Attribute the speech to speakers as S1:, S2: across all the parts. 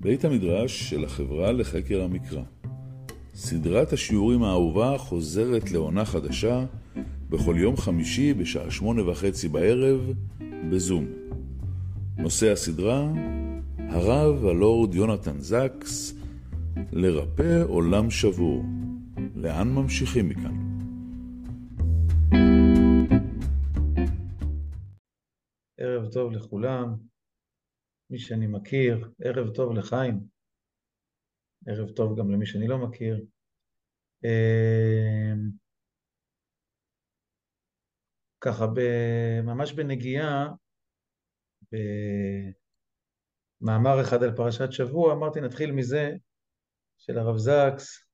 S1: בית המדרש של החברה לחקר המקרא. סדרת השיעורים האהובה חוזרת לעונה חדשה בכל יום חמישי בשעה שמונה וחצי בערב בזום. נושא הסדרה, הרב הלורד יונתן זקס, לרפא עולם שבור. לאן ממשיכים מכאן?
S2: ערב טוב לכולם, מי שאני מכיר, ערב טוב לחיים, ערב טוב גם למי שאני לא מכיר. אמ, ככה, ממש בנגיעה, במאמר אחד על פרשת שבוע, אמרתי נתחיל מזה של הרב זקס,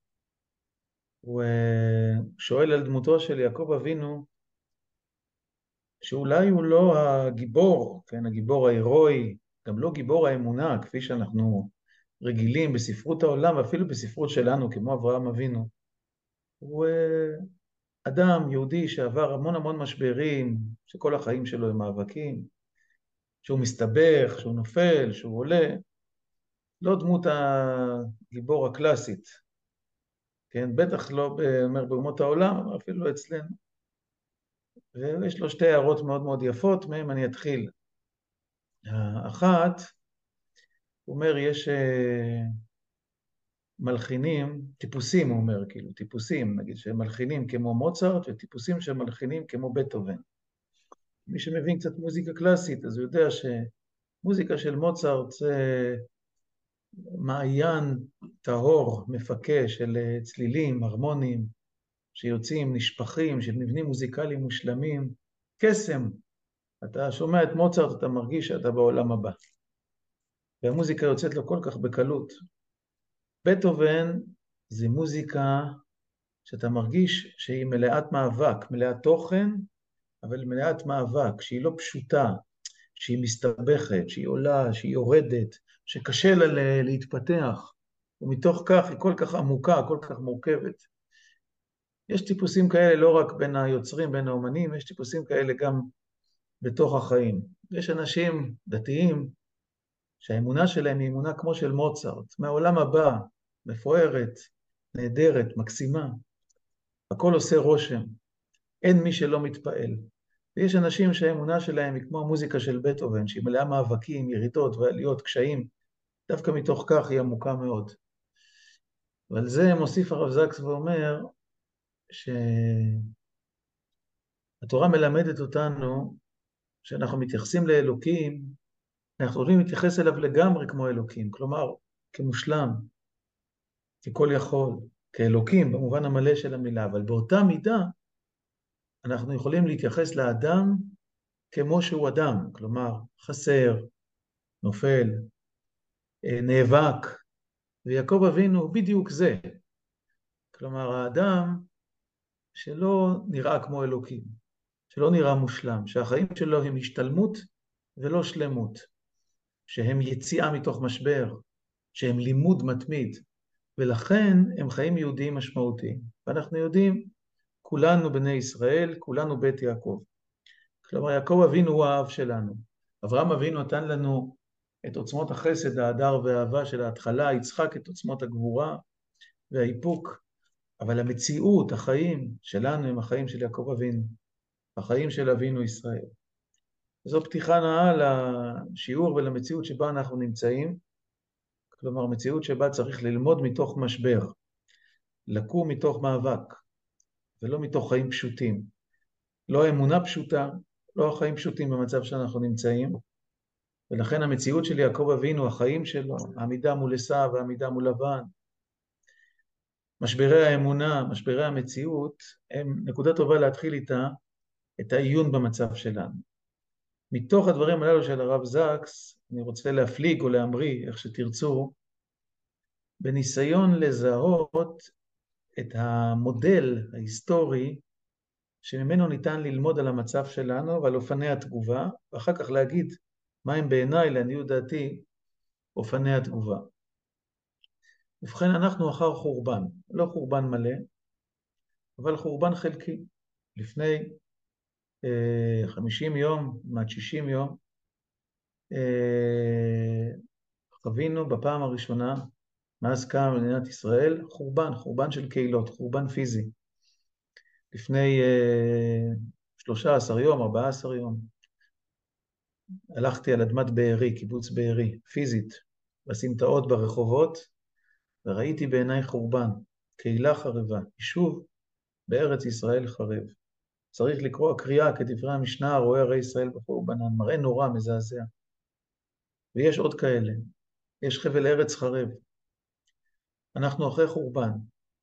S2: הוא אה, שואל על דמותו של יעקב אבינו, שאולי הוא לא הגיבור, כן, הגיבור ההירואי, גם לא גיבור האמונה, כפי שאנחנו רגילים בספרות העולם, ואפילו בספרות שלנו, כמו אברהם אבינו. הוא אה, אדם יהודי שעבר המון המון משברים, שכל החיים שלו הם מאבקים, שהוא מסתבך, שהוא נופל, שהוא עולה. לא דמות הגיבור הקלאסית, כן? בטח לא אומר באומות העולם, אפילו לא אצלנו. ויש לו שתי הערות מאוד מאוד יפות, מהן אני אתחיל. האחת, הוא אומר, יש אה, מלחינים, טיפוסים, הוא אומר, כאילו, טיפוסים, נגיד, מלחינים כמו מוצרט, וטיפוסים מלחינים כמו בטהובן. מי שמבין קצת מוזיקה קלאסית, אז הוא יודע שמוזיקה של מוצרט זה מעיין טהור, מפקה של אה, צלילים, הרמונים, שיוצאים, נשפכים, של מבנים מוזיקליים מושלמים, קסם. אתה שומע את מוצרט, אתה מרגיש שאתה בעולם הבא. והמוזיקה יוצאת לו כל כך בקלות. בטהובן זה מוזיקה שאתה מרגיש שהיא מלאת מאבק, מלאת תוכן, אבל מלאת מאבק, שהיא לא פשוטה, שהיא מסתבכת, שהיא עולה, שהיא יורדת, שקשה לה להתפתח, ומתוך כך היא כל כך עמוקה, כל כך מורכבת. יש טיפוסים כאלה לא רק בין היוצרים, בין האומנים, יש טיפוסים כאלה גם בתוך החיים. יש אנשים דתיים שהאמונה שלהם היא אמונה כמו של מוצרט, מהעולם הבא, מפוארת, נהדרת, מקסימה. הכל עושה רושם, אין מי שלא מתפעל. ויש אנשים שהאמונה שלהם היא כמו המוזיקה של בטהובן, שהיא מלאה מאבקים, ירידות ועליות, קשיים. דווקא מתוך כך היא עמוקה מאוד. ועל זה מוסיף הרב זקס ואומר, שהתורה מלמדת אותנו שאנחנו מתייחסים לאלוקים, אנחנו יכולים להתייחס אליו לגמרי כמו אלוקים, כלומר, כמושלם, ככל יכול, כאלוקים במובן המלא של המילה, אבל באותה מידה אנחנו יכולים להתייחס לאדם כמו שהוא אדם, כלומר, חסר, נופל, אה, נאבק, ויעקב אבינו הוא בדיוק זה. כלומר, האדם שלא נראה כמו אלוקים, שלא נראה מושלם, שהחיים שלו הם השתלמות ולא שלמות, שהם יציאה מתוך משבר, שהם לימוד מתמיד, ולכן הם חיים יהודיים משמעותיים. ואנחנו יודעים, כולנו בני ישראל, כולנו בית יעקב. כלומר, יעקב אבינו הוא האב שלנו. אברהם אבינו נתן לנו את עוצמות החסד, ההדר והאהבה של ההתחלה, יצחק את עוצמות הגבורה והאיפוק, אבל המציאות, החיים שלנו הם החיים של יעקב אבינו, החיים של אבינו ישראל. זו פתיחה נאה לשיעור ולמציאות שבה אנחנו נמצאים, כלומר מציאות שבה צריך ללמוד מתוך משבר, לקום מתוך מאבק, ולא מתוך חיים פשוטים. לא אמונה פשוטה, לא החיים פשוטים במצב שאנחנו נמצאים, ולכן המציאות של יעקב אבינו, החיים שלו, העמידה מול עשיו והעמידה מול לבן, משברי האמונה, משברי המציאות, הם נקודה טובה להתחיל איתה את העיון במצב שלנו. מתוך הדברים הללו של הרב זקס, אני רוצה להפליג או להמריא, איך שתרצו, בניסיון לזהות את המודל ההיסטורי שממנו ניתן ללמוד על המצב שלנו ועל אופני התגובה, ואחר כך להגיד מהם בעיניי, לעניות דעתי, אופני התגובה. ובכן, אנחנו אחר חורבן, לא חורבן מלא, אבל חורבן חלקי. לפני 50 יום, כמעט 60 יום, אה, חווינו בפעם הראשונה, מאז קמה מדינת ישראל, חורבן, חורבן של קהילות, חורבן פיזי. לפני uh, 13 יום, 14 יום, הלכתי על אדמת בארי, קיבוץ בארי, פיזית, בסמטאות ברחובות, וראיתי בעיניי חורבן, קהילה חרבה, יישוב בארץ ישראל חרב. צריך לקרוא קריאה כדברי המשנה, רואה הרי ישראל בחורבנן, מראה נורא, מזעזע. ויש עוד כאלה, יש חבל ארץ חרב. אנחנו אחרי חורבן,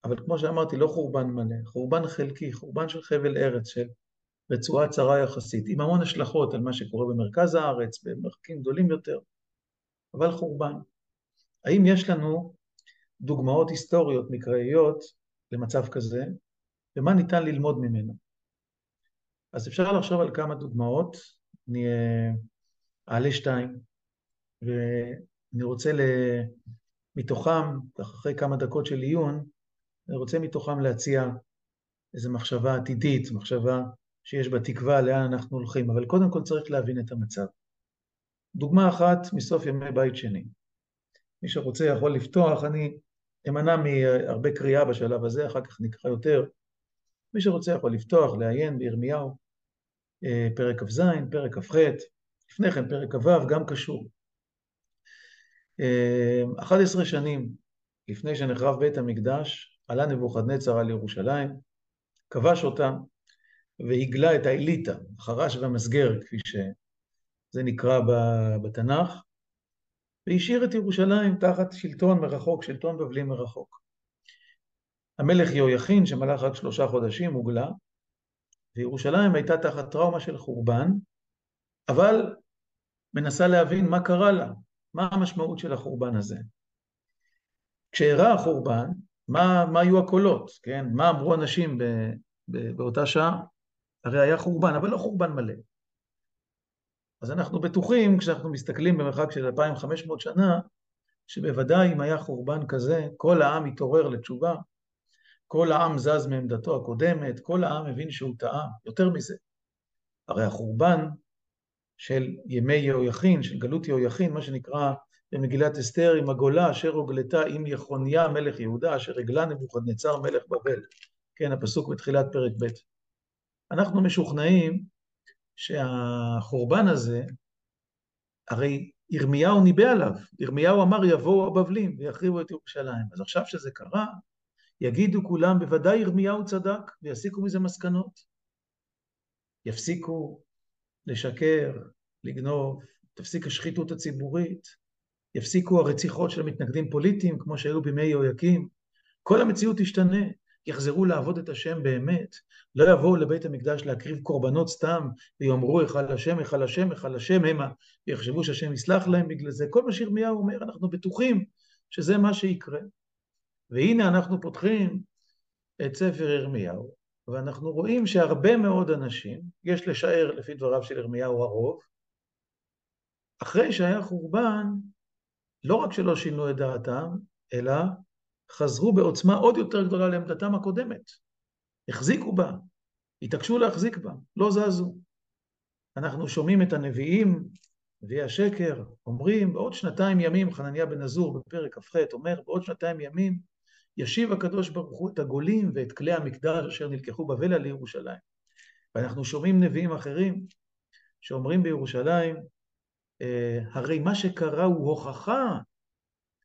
S2: אבל כמו שאמרתי, לא חורבן מלא, חורבן חלקי, חורבן של חבל ארץ, של רצועה צרה יחסית, עם המון השלכות על מה שקורה במרכז הארץ, במרחקים גדולים יותר, אבל חורבן. האם יש לנו דוגמאות היסטוריות, מקראיות, למצב כזה, ומה ניתן ללמוד ממנו? אז אפשר לחשוב על כמה דוגמאות, אני אעלה שתיים, ואני רוצה. מתוכם, אחרי כמה דקות של עיון, אני רוצה מתוכם להציע איזו מחשבה עתידית, מחשבה שיש בה תקווה לאן אנחנו הולכים, אבל קודם כל צריך להבין את המצב. דוגמה אחת מסוף ימי בית שני. מי שרוצה יכול לפתוח, אני אמנע מהרבה קריאה בשלב הזה, אחר כך נקרא יותר. מי שרוצה יכול לפתוח, לעיין בירמיהו, אה, פרק כ"ז, פרק כ"ח, לפני כן פרק כ"ו, גם קשור. 11 אה, שנים לפני שנחרב בית המקדש, עלה נבוכדנצר על ירושלים, כבש אותה והגלה את האליטה, החרש והמסגר, כפי שזה נקרא בתנ"ך, והשאיר את ירושלים תחת שלטון מרחוק, שלטון בבלי מרחוק. המלך יהויכין, שמלך רק שלושה חודשים, הוגלה, וירושלים הייתה תחת טראומה של חורבן, אבל מנסה להבין מה קרה לה, מה המשמעות של החורבן הזה. כשאירע החורבן, מה, מה היו הקולות, כן? מה אמרו אנשים ב, ב, באותה שעה? הרי היה חורבן, אבל לא חורבן מלא. אז אנחנו בטוחים, כשאנחנו מסתכלים במרחק של 2,500 שנה, שבוודאי אם היה חורבן כזה, כל העם התעורר לתשובה, כל העם זז מעמדתו הקודמת, כל העם הבין שהוא טעה. יותר מזה, הרי החורבן של ימי יהויכין, של גלות יהויכין, מה שנקרא במגילת אסתר, עם הגולה אשר הוגלתה עם יחוניה מלך יהודה, אשר הגלה נבוכדנצר מלך בבל. כן, הפסוק בתחילת פרק ב'. אנחנו משוכנעים שהחורבן הזה, הרי ירמיהו ניבא עליו, ירמיהו אמר יבואו הבבלים ויחריבו את ירושלים. אז עכשיו שזה קרה, יגידו כולם, בוודאי ירמיהו צדק, ויסיקו מזה מסקנות. יפסיקו לשקר, לגנוב, תפסיק השחיתות הציבורית, יפסיקו הרציחות של המתנגדים פוליטיים, כמו שהיו בימי יהויקים. כל המציאות תשתנה. יחזרו לעבוד את השם באמת, לא יבואו לבית המקדש להקריב קורבנות סתם, ויאמרו היכל השם, היכל השם, היכל השם המה, ויחשבו שהשם יסלח להם בגלל זה. כל מה שירמיהו אומר, אנחנו בטוחים שזה מה שיקרה. והנה אנחנו פותחים את ספר ירמיהו, ואנחנו רואים שהרבה מאוד אנשים, יש לשער לפי דבריו של ירמיהו הרוב, אחרי שהיה חורבן, לא רק שלא שינו את דעתם, אלא חזרו בעוצמה עוד יותר גדולה לעמדתם הקודמת. החזיקו בה, התעקשו להחזיק בה, לא זזו. אנחנו שומעים את הנביאים, נביאי השקר, אומרים, בעוד שנתיים ימים, חנניה בן עזור בפרק כ"ח אומר, בעוד שנתיים ימים ישיב הקדוש ברוך הוא את הגולים ואת כלי המקדש אשר נלקחו בבלה לירושלים. ואנחנו שומעים נביאים אחרים שאומרים בירושלים, אה, הרי מה שקרה הוא הוכחה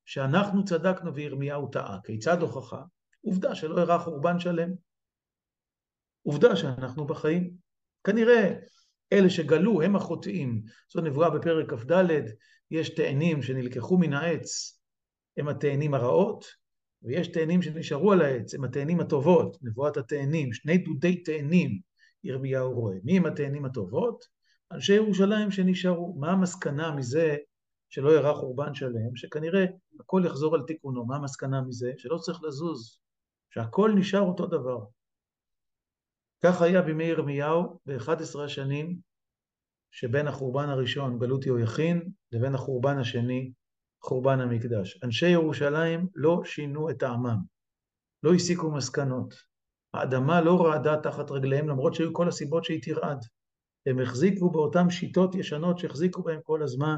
S2: שאנחנו צדקנו וירמיהו טעה. כיצד הוכחה? עובדה שלא אירע חורבן שלם. עובדה שאנחנו בחיים. כנראה אלה שגלו הם החוטאים. זו נבואה בפרק כ"ד, יש תאנים שנלקחו מן העץ, הם התאנים הרעות, ויש תאנים שנשארו על העץ, הם התאנים הטובות, נבואת התאנים, שני דודי תאנים ירמיהו רואה. מי הם התאנים הטובות? אנשי ירושלים שנשארו. מה המסקנה מזה שלא ירע חורבן שלם, שכנראה הכל יחזור על תיקונו. מה המסקנה מזה? שלא צריך לזוז, שהכל נשאר אותו דבר. כך היה בימי ירמיהו ב-11 השנים שבין החורבן הראשון, גלות יהויכין, לבין החורבן השני, חורבן המקדש. אנשי ירושלים לא שינו את טעמם, לא הסיקו מסקנות. האדמה לא רעדה תחת רגליהם, למרות שהיו כל הסיבות שהיא תרעד. הם החזיקו באותן שיטות ישנות שהחזיקו בהן כל הזמן,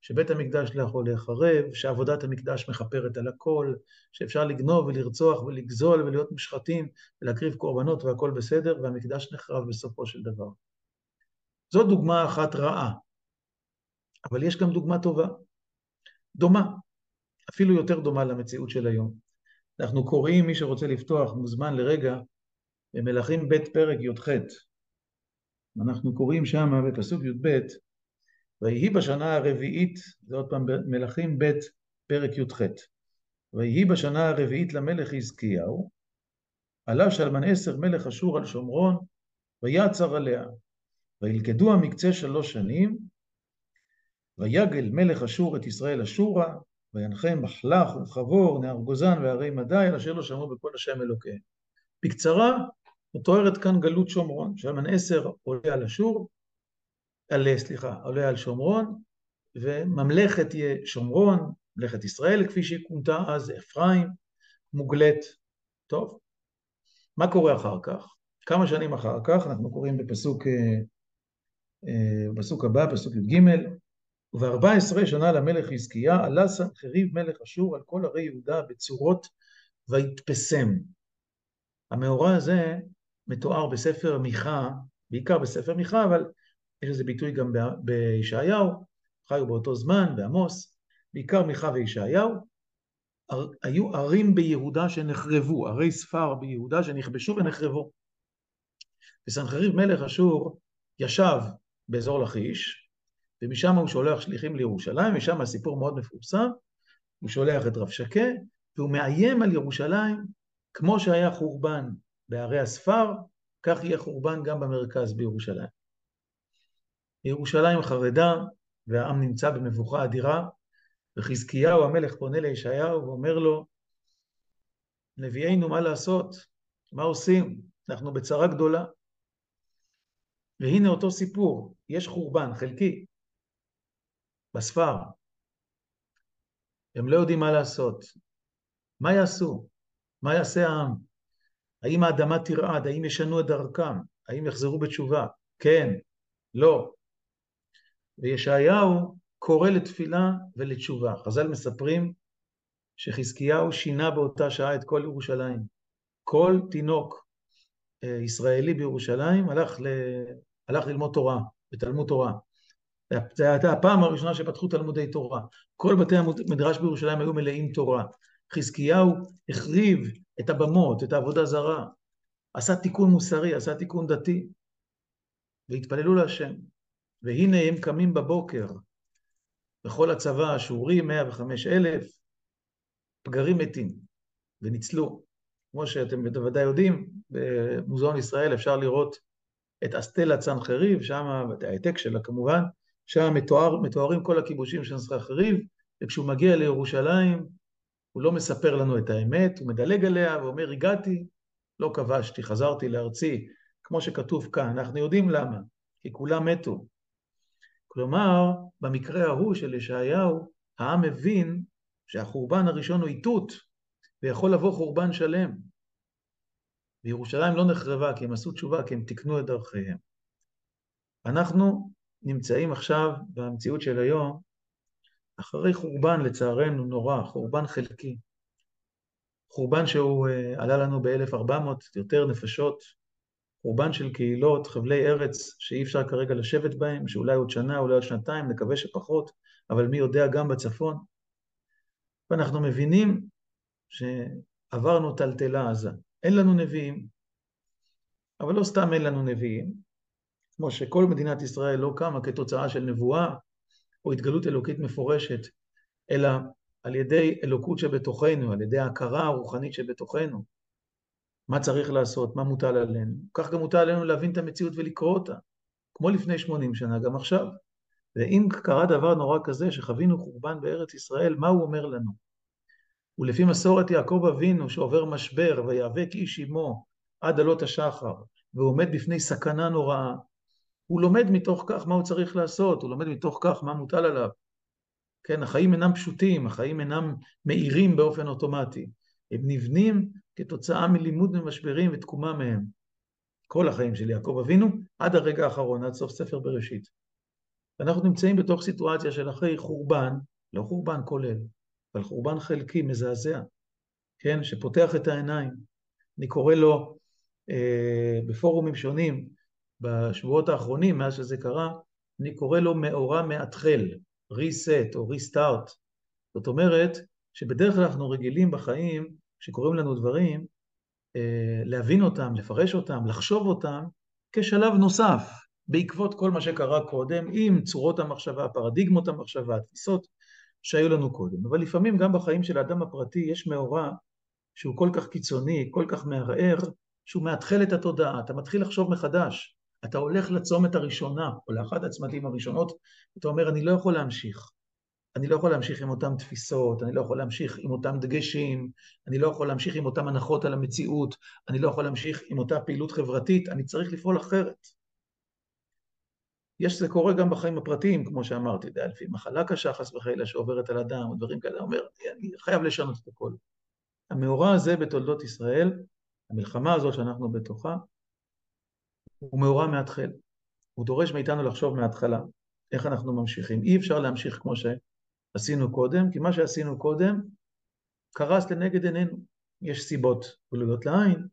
S2: שבית המקדש לא יכול להיחרב, שעבודת המקדש מכפרת על הכל, שאפשר לגנוב ולרצוח ולגזול ולהיות מושחתים ולהקריב קורבנות והכל בסדר, והמקדש נחרב בסופו של דבר. זו דוגמה אחת רעה, אבל יש גם דוגמה טובה, דומה, אפילו יותר דומה למציאות של היום. אנחנו קוראים, מי שרוצה לפתוח מוזמן לרגע, במלכים ב' פרק י"ח. אנחנו קוראים שם בפסוק י"ב, ויהי בשנה הרביעית, זה עוד פעם מלכים ב' פרק י"ח, ויהי בשנה הרביעית למלך חזקיהו, עלה שלמן עשר מלך אשור על שומרון, ויעצר עליה. וילכדו המקצה שלוש שנים, ויגל מלך אשור את ישראל אשורה, וינחם מחלך וחבור, נהר גוזן והרי מדי, אשר לא שמעו בקול השם אלוקיהם. בקצרה, מתוארת כאן גלות שומרון, שלמן עשר עולה על אשור, על, סליחה, עולה על שומרון, וממלכת שומרון, ממלכת ישראל, כפי שהיא כונתה אז, אפרים, מוגלת. טוב, מה קורה אחר כך? כמה שנים אחר כך, אנחנו קוראים בפסוק, אה, אה, בפסוק הבא, פסוק י"ג, וב-14 שנה למלך חזקיה עלה סנחריב מלך אשור על כל ערי יהודה בצורות ויתפסם. המאורע הזה מתואר בספר מיכה, בעיקר בספר מיכה, אבל יש לזה ביטוי גם בישעיהו, חיו באותו זמן, בעמוס, בעיקר מיכה וישעיהו. היו ערים ביהודה שנחרבו, ערי ספר ביהודה שנכבשו ונחרבו. וסנחריב מלך אשור ישב באזור לכיש, ומשם הוא שולח שליחים לירושלים, ושם הסיפור מאוד מפורסם, הוא שולח את רב שקה, והוא מאיים על ירושלים, כמו שהיה חורבן בערי הספר, כך יהיה חורבן גם במרכז בירושלים. ירושלים חרדה, והעם נמצא במבוכה אדירה, וחזקיהו המלך פונה לישעיהו ואומר לו, נביאנו, מה לעשות? מה עושים? אנחנו בצרה גדולה. והנה אותו סיפור, יש חורבן חלקי בספר. הם לא יודעים מה לעשות. מה יעשו? מה יעשה העם? האם האדמה תרעד? האם ישנו את דרכם? האם יחזרו בתשובה? כן, לא. וישעיהו קורא לתפילה ולתשובה. חז"ל מספרים שחזקיהו שינה באותה שעה את כל ירושלים. כל תינוק אה, ישראלי בירושלים הלך, ל... הלך ללמוד תורה, בתלמוד תורה. זו הייתה הפעם הראשונה שפתחו תלמודי תורה. כל בתי המדרש בירושלים היו מלאים תורה. חזקיהו החריב את הבמות, את העבודה זרה, עשה תיקון מוסרי, עשה תיקון דתי, והתפללו להשם. והנה הם קמים בבוקר, בכל הצבא האשורי, 105 אלף, פגרים מתים, וניצלו. כמו שאתם בוודאי יודעים, במוזיאון ישראל אפשר לראות את אסטלה צנחריב, שם, את העתק שלה כמובן, שם מתואר, מתוארים כל הכיבושים של צנחריב, וכשהוא מגיע לירושלים, הוא לא מספר לנו את האמת, הוא מדלג עליה ואומר, הגעתי, לא כבשתי, חזרתי לארצי, כמו שכתוב כאן. אנחנו יודעים למה, כי כולם מתו. כלומר, במקרה ההוא של ישעיהו, העם מבין שהחורבן הראשון הוא איתות, ויכול לבוא חורבן שלם. וירושלים לא נחרבה כי הם עשו תשובה, כי הם תיקנו את דרכיהם. אנחנו נמצאים עכשיו במציאות של היום, אחרי חורבן לצערנו נורא, חורבן חלקי. חורבן שהוא uh, עלה לנו ב-1400 יותר נפשות, חורבן של קהילות, חבלי ארץ שאי אפשר כרגע לשבת בהם, שאולי עוד שנה, אולי עוד שנתיים, נקווה שפחות, אבל מי יודע גם בצפון. ואנחנו מבינים שעברנו טלטלה עזה. אין לנו נביאים, אבל לא סתם אין לנו נביאים, כמו שכל מדינת ישראל לא קמה כתוצאה של נבואה או התגלות אלוקית מפורשת, אלא על ידי אלוקות שבתוכנו, על ידי ההכרה הרוחנית שבתוכנו. מה צריך לעשות, מה מוטל עלינו. כך גם מוטל עלינו להבין את המציאות ולקרוא אותה, כמו לפני 80 שנה, גם עכשיו. ואם קרה דבר נורא כזה, שחווינו חורבן בארץ ישראל, מה הוא אומר לנו? ולפי מסורת יעקב אבינו, שעובר משבר, ויאבק איש עמו עד עלות השחר, והוא עומד בפני סכנה נוראה, הוא לומד מתוך כך מה הוא צריך לעשות, הוא לומד מתוך כך מה מוטל עליו. כן, החיים אינם פשוטים, החיים אינם מאירים באופן אוטומטי. הם נבנים כתוצאה מלימוד ממשברים ותקומה מהם. כל החיים של יעקב אבינו, עד הרגע האחרון, עד סוף ספר בראשית. אנחנו נמצאים בתוך סיטואציה של אחרי חורבן, לא חורבן כולל, אבל חורבן חלקי, מזעזע, כן, שפותח את העיניים. אני קורא לו אה, בפורומים שונים, בשבועות האחרונים, מאז שזה קרה, אני קורא לו מאורע מאתחל, reset או restart. זאת אומרת, שבדרך כלל אנחנו רגילים בחיים, כשקורים לנו דברים, אה, להבין אותם, לפרש אותם, לחשוב אותם, כשלב נוסף, בעקבות כל מה שקרה קודם, עם צורות המחשבה, פרדיגמות המחשבה, התפיסות שהיו לנו קודם. אבל לפעמים גם בחיים של האדם הפרטי יש מאורע שהוא כל כך קיצוני, כל כך מערער, שהוא מאתחל את התודעה, אתה מתחיל לחשוב מחדש. אתה הולך לצומת הראשונה, או לאחת הצמתים הראשונות, אתה אומר, אני לא יכול להמשיך. אני לא יכול להמשיך עם אותן תפיסות, אני לא יכול להמשיך עם אותם דגשים, אני לא יכול להמשיך עם אותן הנחות על המציאות, אני לא יכול להמשיך עם אותה פעילות חברתית, אני צריך לפעול אחרת. יש, זה קורה גם בחיים הפרטיים, כמו שאמרתי, די, לפי מחלה קשה, חס וחלילה, שעוברת על אדם, או דברים כאלה, אומר, אני חייב לשנות את הכל. המאורע הזה בתולדות ישראל, המלחמה הזאת שאנחנו בתוכה, הוא מאורע מהתחל. הוא דורש מאיתנו לחשוב מההתחלה, איך אנחנו ממשיכים. אי אפשר להמשיך כמו שעשינו קודם, כי מה שעשינו קודם קרס לנגד עינינו. יש סיבות גלויות לעין,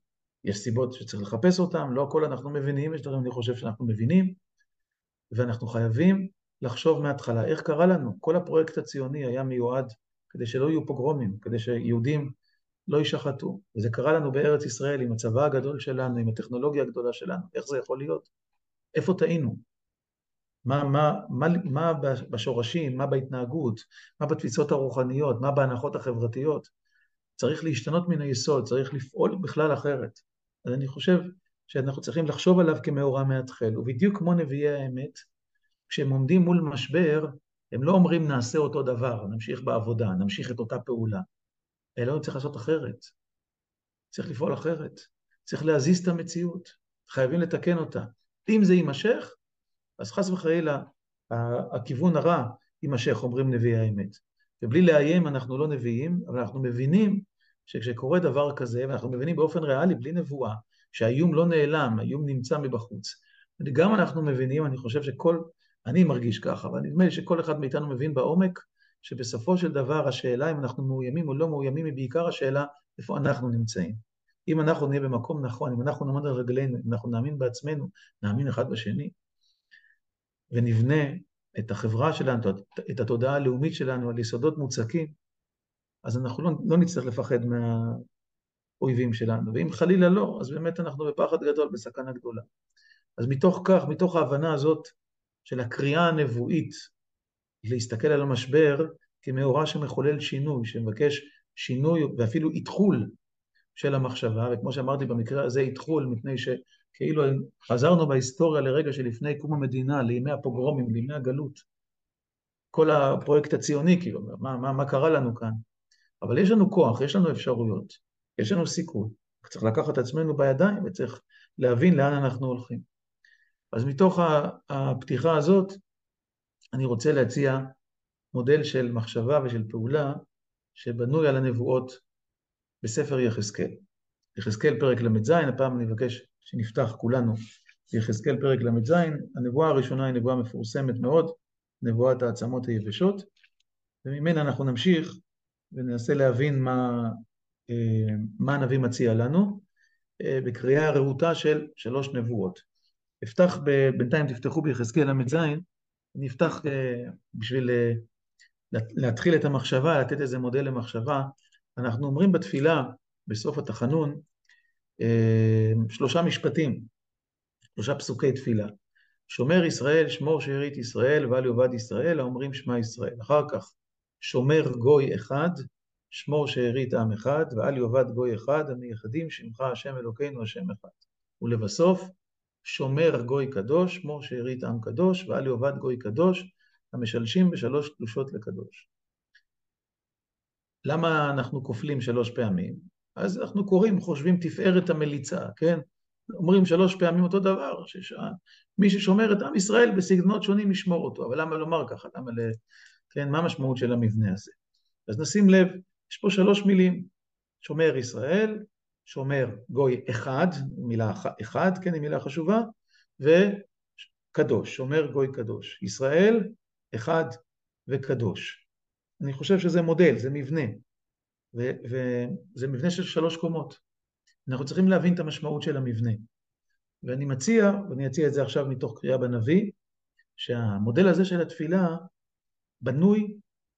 S2: יש סיבות שצריך לחפש אותן, לא הכל אנחנו מבינים, יש דברים אני חושב שאנחנו מבינים, ואנחנו חייבים לחשוב מההתחלה איך קרה לנו. כל הפרויקט הציוני היה מיועד כדי שלא יהיו פוגרומים, כדי שיהודים לא יישחטו. וזה קרה לנו בארץ ישראל עם הצבא הגדול שלנו, עם הטכנולוגיה הגדולה שלנו. איך זה יכול להיות? איפה טעינו? מה, מה, מה, מה בשורשים, מה בהתנהגות, מה בתפיסות הרוחניות, מה בהנחות החברתיות. צריך להשתנות מן היסוד, צריך לפעול בכלל אחרת. אז אני חושב שאנחנו צריכים לחשוב עליו כמאורע מהתחל. ובדיוק כמו נביאי האמת, כשהם עומדים מול משבר, הם לא אומרים נעשה אותו דבר, נמשיך בעבודה, נמשיך את אותה פעולה. אלא צריך לעשות אחרת. צריך לפעול אחרת. צריך להזיז את המציאות. חייבים לתקן אותה. אם זה יימשך, אז חס וחלילה הכיוון הרע יימשך, אומרים נביאי האמת. ובלי לאיים אנחנו לא נביאים, אבל אנחנו מבינים שכשקורה דבר כזה, ואנחנו מבינים באופן ריאלי, בלי נבואה, שהאיום לא נעלם, האיום נמצא מבחוץ. גם אנחנו מבינים, אני חושב שכל, אני מרגיש ככה, אבל נדמה לי שכל אחד מאיתנו מבין בעומק, שבסופו של דבר השאלה אם אנחנו מאוימים או לא מאוימים היא בעיקר השאלה איפה אנחנו נמצאים. אם אנחנו נהיה במקום נכון, אם אנחנו נעמוד על רגלינו, אם אנחנו נאמין בעצמנו, נאמין אחד בשני, ונבנה את החברה שלנו, את התודעה הלאומית שלנו על יסודות מוצקים, אז אנחנו לא, לא נצטרך לפחד מהאויבים שלנו. ואם חלילה לא, אז באמת אנחנו בפחד גדול, בסכנה גדולה. אז מתוך כך, מתוך ההבנה הזאת של הקריאה הנבואית להסתכל על המשבר כמאורע שמחולל שינוי, שמבקש שינוי ואפילו איתחול של המחשבה, וכמו שאמרתי במקרה הזה איתחול, מפני שכאילו חזרנו בהיסטוריה לרגע שלפני קום המדינה, לימי הפוגרומים, לימי הגלות. כל הפרויקט הציוני, כאילו, מה, מה, מה קרה לנו כאן? אבל יש לנו כוח, יש לנו אפשרויות, יש לנו סיכוי. צריך לקחת את עצמנו בידיים וצריך להבין לאן אנחנו הולכים. אז מתוך הפתיחה הזאת, אני רוצה להציע מודל של מחשבה ושל פעולה שבנוי על הנבואות בספר יחזקאל. יחזקאל פרק ל"ז, הפעם אני מבקש שנפתח כולנו יחזקאל פרק ל"ז. הנבואה הראשונה היא נבואה מפורסמת מאוד, נבואת העצמות היבשות, וממנה אנחנו נמשיך וננסה להבין מה, אה, מה הנביא מציע לנו אה, בקריאה רהוטה של שלוש נבואות. אפתח, בינתיים תפתחו ביחזקאל ל"ז, אני אפתח אה, בשביל אה, להתחיל את המחשבה, לתת איזה מודל למחשבה. אנחנו אומרים בתפילה, בסוף התחנון, אה, שלושה משפטים, שלושה פסוקי תפילה. שומר ישראל, שמור שארית ישראל, ואל יאבד ישראל, האומרים שמע ישראל. אחר כך, שומר גוי אחד, שמור שארית עם אחד, ואל יאבד גוי אחד, המייחדים שמך השם אלוקינו השם אחד. ולבסוף, שומר גוי קדוש, שמור שארית עם קדוש, ואל יאבד גוי קדוש, המשלשים בשלוש קדושות לקדוש. למה אנחנו כופלים שלוש פעמים? אז אנחנו קוראים, חושבים תפארת המליצה, כן? אומרים שלוש פעמים אותו דבר, שמי ששומר את עם ישראל בסגנונות שונים ישמור אותו, אבל למה לומר ככה? למה ל... כן, מה המשמעות של המבנה הזה? אז נשים לב, יש פה שלוש מילים, שומר ישראל, שומר גוי אחד, מילה אחד, כן, היא מילה חשובה, קדוש, אומר גוי קדוש. ישראל, אחד וקדוש. אני חושב שזה מודל, זה מבנה, וזה מבנה של שלוש קומות. אנחנו צריכים להבין את המשמעות של המבנה. ואני מציע, ואני אציע את זה עכשיו מתוך קריאה בנביא, שהמודל הזה של התפילה בנוי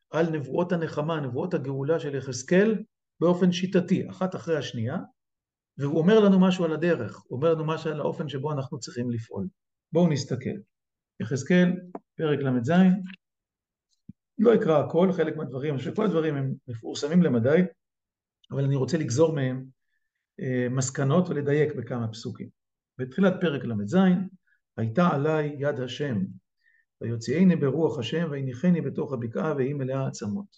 S2: על נבואות הנחמה, נבואות הגאולה של יחזקאל, באופן שיטתי, אחת אחרי השנייה, והוא אומר לנו משהו על הדרך, הוא אומר לנו משהו על האופן שבו אנחנו צריכים לפעול. בואו נסתכל. יחזקאל, פרק ל"ז, לא אקרא הכל, חלק מהדברים, אני חושב שכל הדברים הם מפורסמים למדי, אבל אני רוצה לגזור מהם אה, מסקנות ולדייק בכמה פסוקים. בתחילת פרק ל"ז, הייתה עליי יד השם, ויוציאני ברוח השם, ויניחני בתוך הבקעה, והיא מלאה עצמות.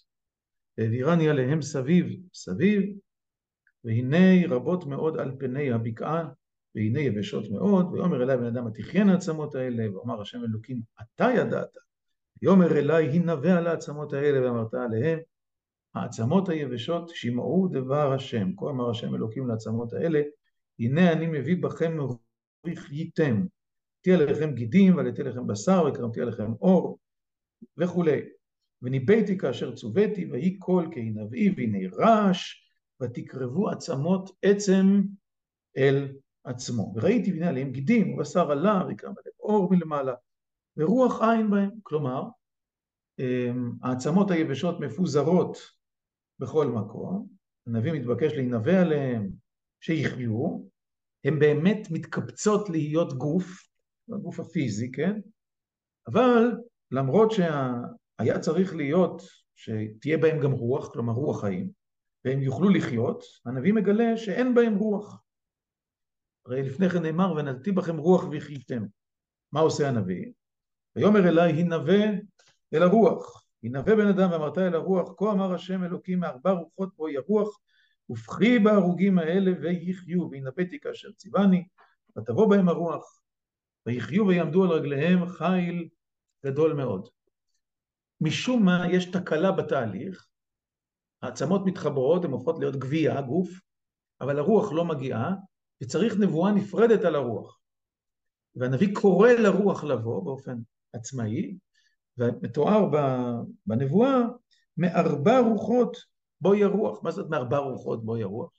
S2: והעבירני עליהם סביב סביב, והנה רבות מאוד על פני הבקעה, והנה יבשות מאוד, ויאמר אליי בן אדם התחיינה העצמות האלה, ואומר השם אלוקים אתה ידעת, ויאמר אליי הנבא על העצמות האלה, ואמרת עליהם העצמות היבשות שמעו דבר השם, כה אמר השם אלוקים לעצמות האלה, הנה אני מביא בכם וחייתם, תהיה לכם גידים ועליתי לכם בשר וקרמתי עליכם אור וכולי. וניבאתי כאשר צוויתי ויהי קול כי נביא והנה רעש ותקרבו עצמות עצם אל עצמו. וראיתי והנה עליהם גידים ובשר עלה ויקרם עליהם אור מלמעלה ורוח עין בהם. כלומר, אמ, העצמות היבשות מפוזרות בכל מקום, הנביא מתבקש להינבא עליהם שיחיו, הן באמת מתקבצות להיות גוף, הגוף הפיזי, כן? אבל למרות שהיה צריך להיות שתהיה בהם גם רוח, כלומר רוח חיים, והם יוכלו לחיות, הנביא מגלה שאין בהם רוח. הרי לפני כן נאמר, ונתתי בכם רוח וחייתם. מה עושה הנביא? ויאמר אליי, הנבא אל הרוח. הנבא בן אדם ואמרת אל הרוח, כה אמר השם אלוקים מארבע רוחות בו ירוח, ופחי בהרוגים האלה ויחיו, והנבאתי כאשר ציווני, ותבוא בהם הרוח, ויחיו ויעמדו על רגליהם חיל גדול מאוד. משום מה יש תקלה בתהליך, העצמות מתחברות, הן הופכות להיות גבייה, גוף, אבל הרוח לא מגיעה, וצריך נבואה נפרדת על הרוח. והנביא קורא לרוח לבוא באופן עצמאי, ומתואר בנבואה, מארבע רוחות בואי הרוח. מה זאת מארבע רוחות בואי הרוח?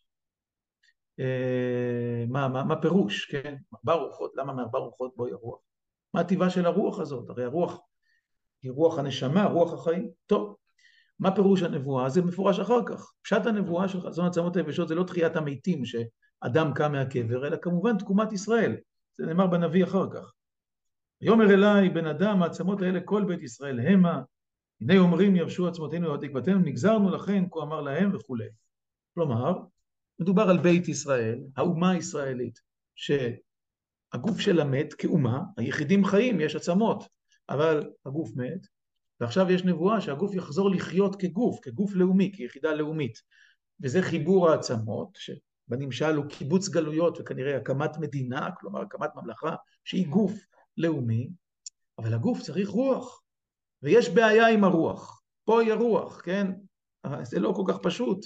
S2: אה, מה, מה, מה פירוש, כן? ארבע רוחות, למה מארבע רוחות בואי הרוח? מה הטבעה של הרוח הזאת? הרי הרוח היא רוח הנשמה, רוח החיים. טוב, מה פירוש הנבואה? זה מפורש אחר כך. פשט הנבואה של חזון עצמות היבשות זה לא תחיית המתים שאדם קם מהקבר, אלא כמובן תקומת ישראל. זה נאמר בנביא אחר כך. ויאמר אליי בן אדם העצמות האלה כל בית ישראל המה הנה אומרים יבשו עצמותינו ועוד תקוותנו נגזרנו לכן כה אמר להם וכולי. כלומר מדובר על בית ישראל, האומה הישראלית שהגוף שלה מת כאומה, היחידים חיים, יש עצמות, אבל הגוף מת ועכשיו יש נבואה שהגוף יחזור לחיות כגוף, כגוף לאומי, כיחידה לאומית וזה חיבור העצמות שבנמשל הוא קיבוץ גלויות וכנראה הקמת מדינה, כלומר הקמת ממלכה שהיא גוף לאומי, אבל הגוף צריך רוח, ויש בעיה עם הרוח. פה היא הרוח, כן? זה לא כל כך פשוט,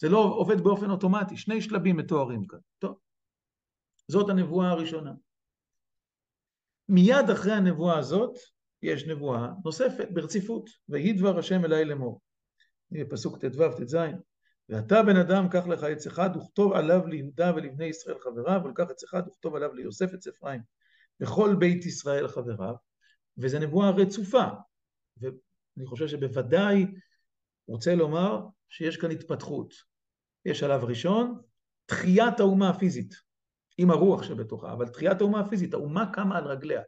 S2: זה לא עובד באופן אוטומטי, שני שלבים מתוארים כאן. טוב, זאת הנבואה הראשונה. מיד אחרי הנבואה הזאת, יש נבואה נוספת ברציפות, ויהי דבר השם אליי לאמור. בפסוק ט"ו, ט"ז, ואתה בן אדם, קח לך עץ אחד וכתוב עליו ליהודה ולבני ישראל חבריו, ולקח עץ אחד וכתוב עליו ליוסף עץ אפרים. וכל בית ישראל חבריו, וזו נבואה רצופה, ואני חושב שבוודאי רוצה לומר שיש כאן התפתחות. יש שלב ראשון, תחיית האומה הפיזית, עם הרוח שבתוכה, אבל תחיית האומה הפיזית, האומה קמה על רגליה,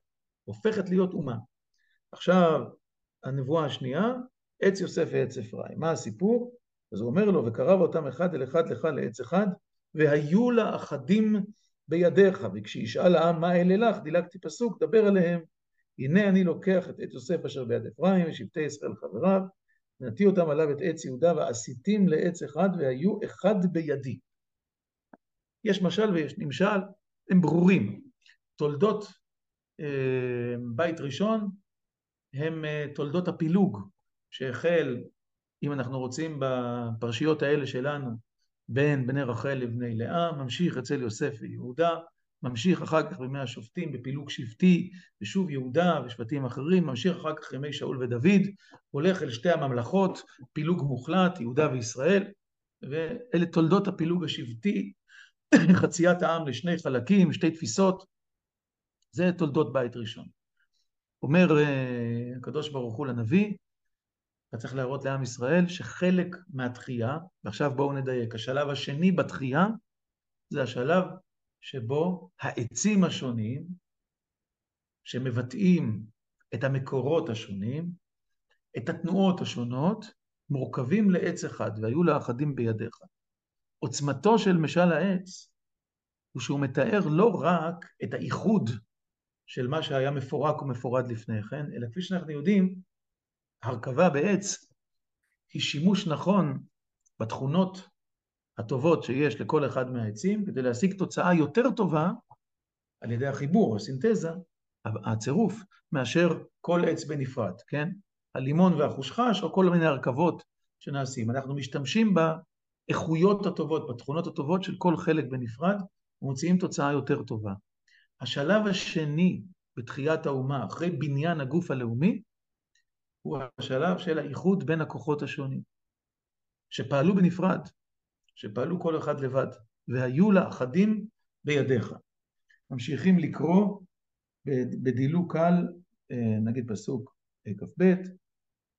S2: הופכת להיות אומה. עכשיו, הנבואה השנייה, עץ יוסף ועץ אפרים. מה הסיפור? אז הוא אומר לו, וקרב אותם אחד אל אחד לך לעץ אחד, והיו לה אחדים בידיך, וכשישאל העם מה אלה לך, דילגתי פסוק, דבר אליהם, הנה אני לוקח את עץ יוסף אשר ביד אפרים, ושבטי ישראל חבריו, ונטי אותם עליו את עץ יהודה, ועשיתים לעץ אחד, והיו אחד בידי. יש משל ויש נמשל, הם ברורים. תולדות אה, בית ראשון הם אה, תולדות הפילוג, שהחל, אם אנחנו רוצים, בפרשיות האלה שלנו, בין בני רחל לבני לאה, ממשיך אצל יוסף ויהודה, ממשיך אחר כך בימי השופטים בפילוג שבטי, ושוב יהודה ושבטים אחרים, ממשיך אחר כך ימי שאול ודוד, הולך אל שתי הממלכות, פילוג מוחלט, יהודה וישראל, ואלה תולדות הפילוג השבטי, חציית העם לשני חלקים, שתי תפיסות, זה תולדות בית ראשון. אומר אה, הקדוש ברוך הוא לנביא, אתה צריך להראות לעם ישראל שחלק מהתחייה, ועכשיו בואו נדייק, השלב השני בתחייה זה השלב שבו העצים השונים, שמבטאים את המקורות השונים, את התנועות השונות, מורכבים לעץ אחד, והיו לאחדים בידיך. עוצמתו של משל העץ הוא שהוא מתאר לא רק את האיחוד של מה שהיה מפורק ומפורד לפני כן, אלא כפי שאנחנו יודעים, הרכבה בעץ היא שימוש נכון בתכונות הטובות שיש לכל אחד מהעצים, כדי להשיג תוצאה יותר טובה על ידי החיבור, הסינתזה, הצירוף, מאשר כל עץ בנפרד, כן? הלימון והחושחש, או כל מיני הרכבות שנעשים. אנחנו משתמשים באיכויות הטובות, בתכונות הטובות של כל חלק בנפרד, ומוציאים תוצאה יותר טובה. השלב השני בתחיית האומה, אחרי בניין הגוף הלאומי, הוא השלב של האיחוד בין הכוחות השונים, שפעלו בנפרד, שפעלו כל אחד לבד, והיו לאחדים בידיך. ממשיכים לקרוא בדילוג קל, אה, נגיד פסוק כ"ב,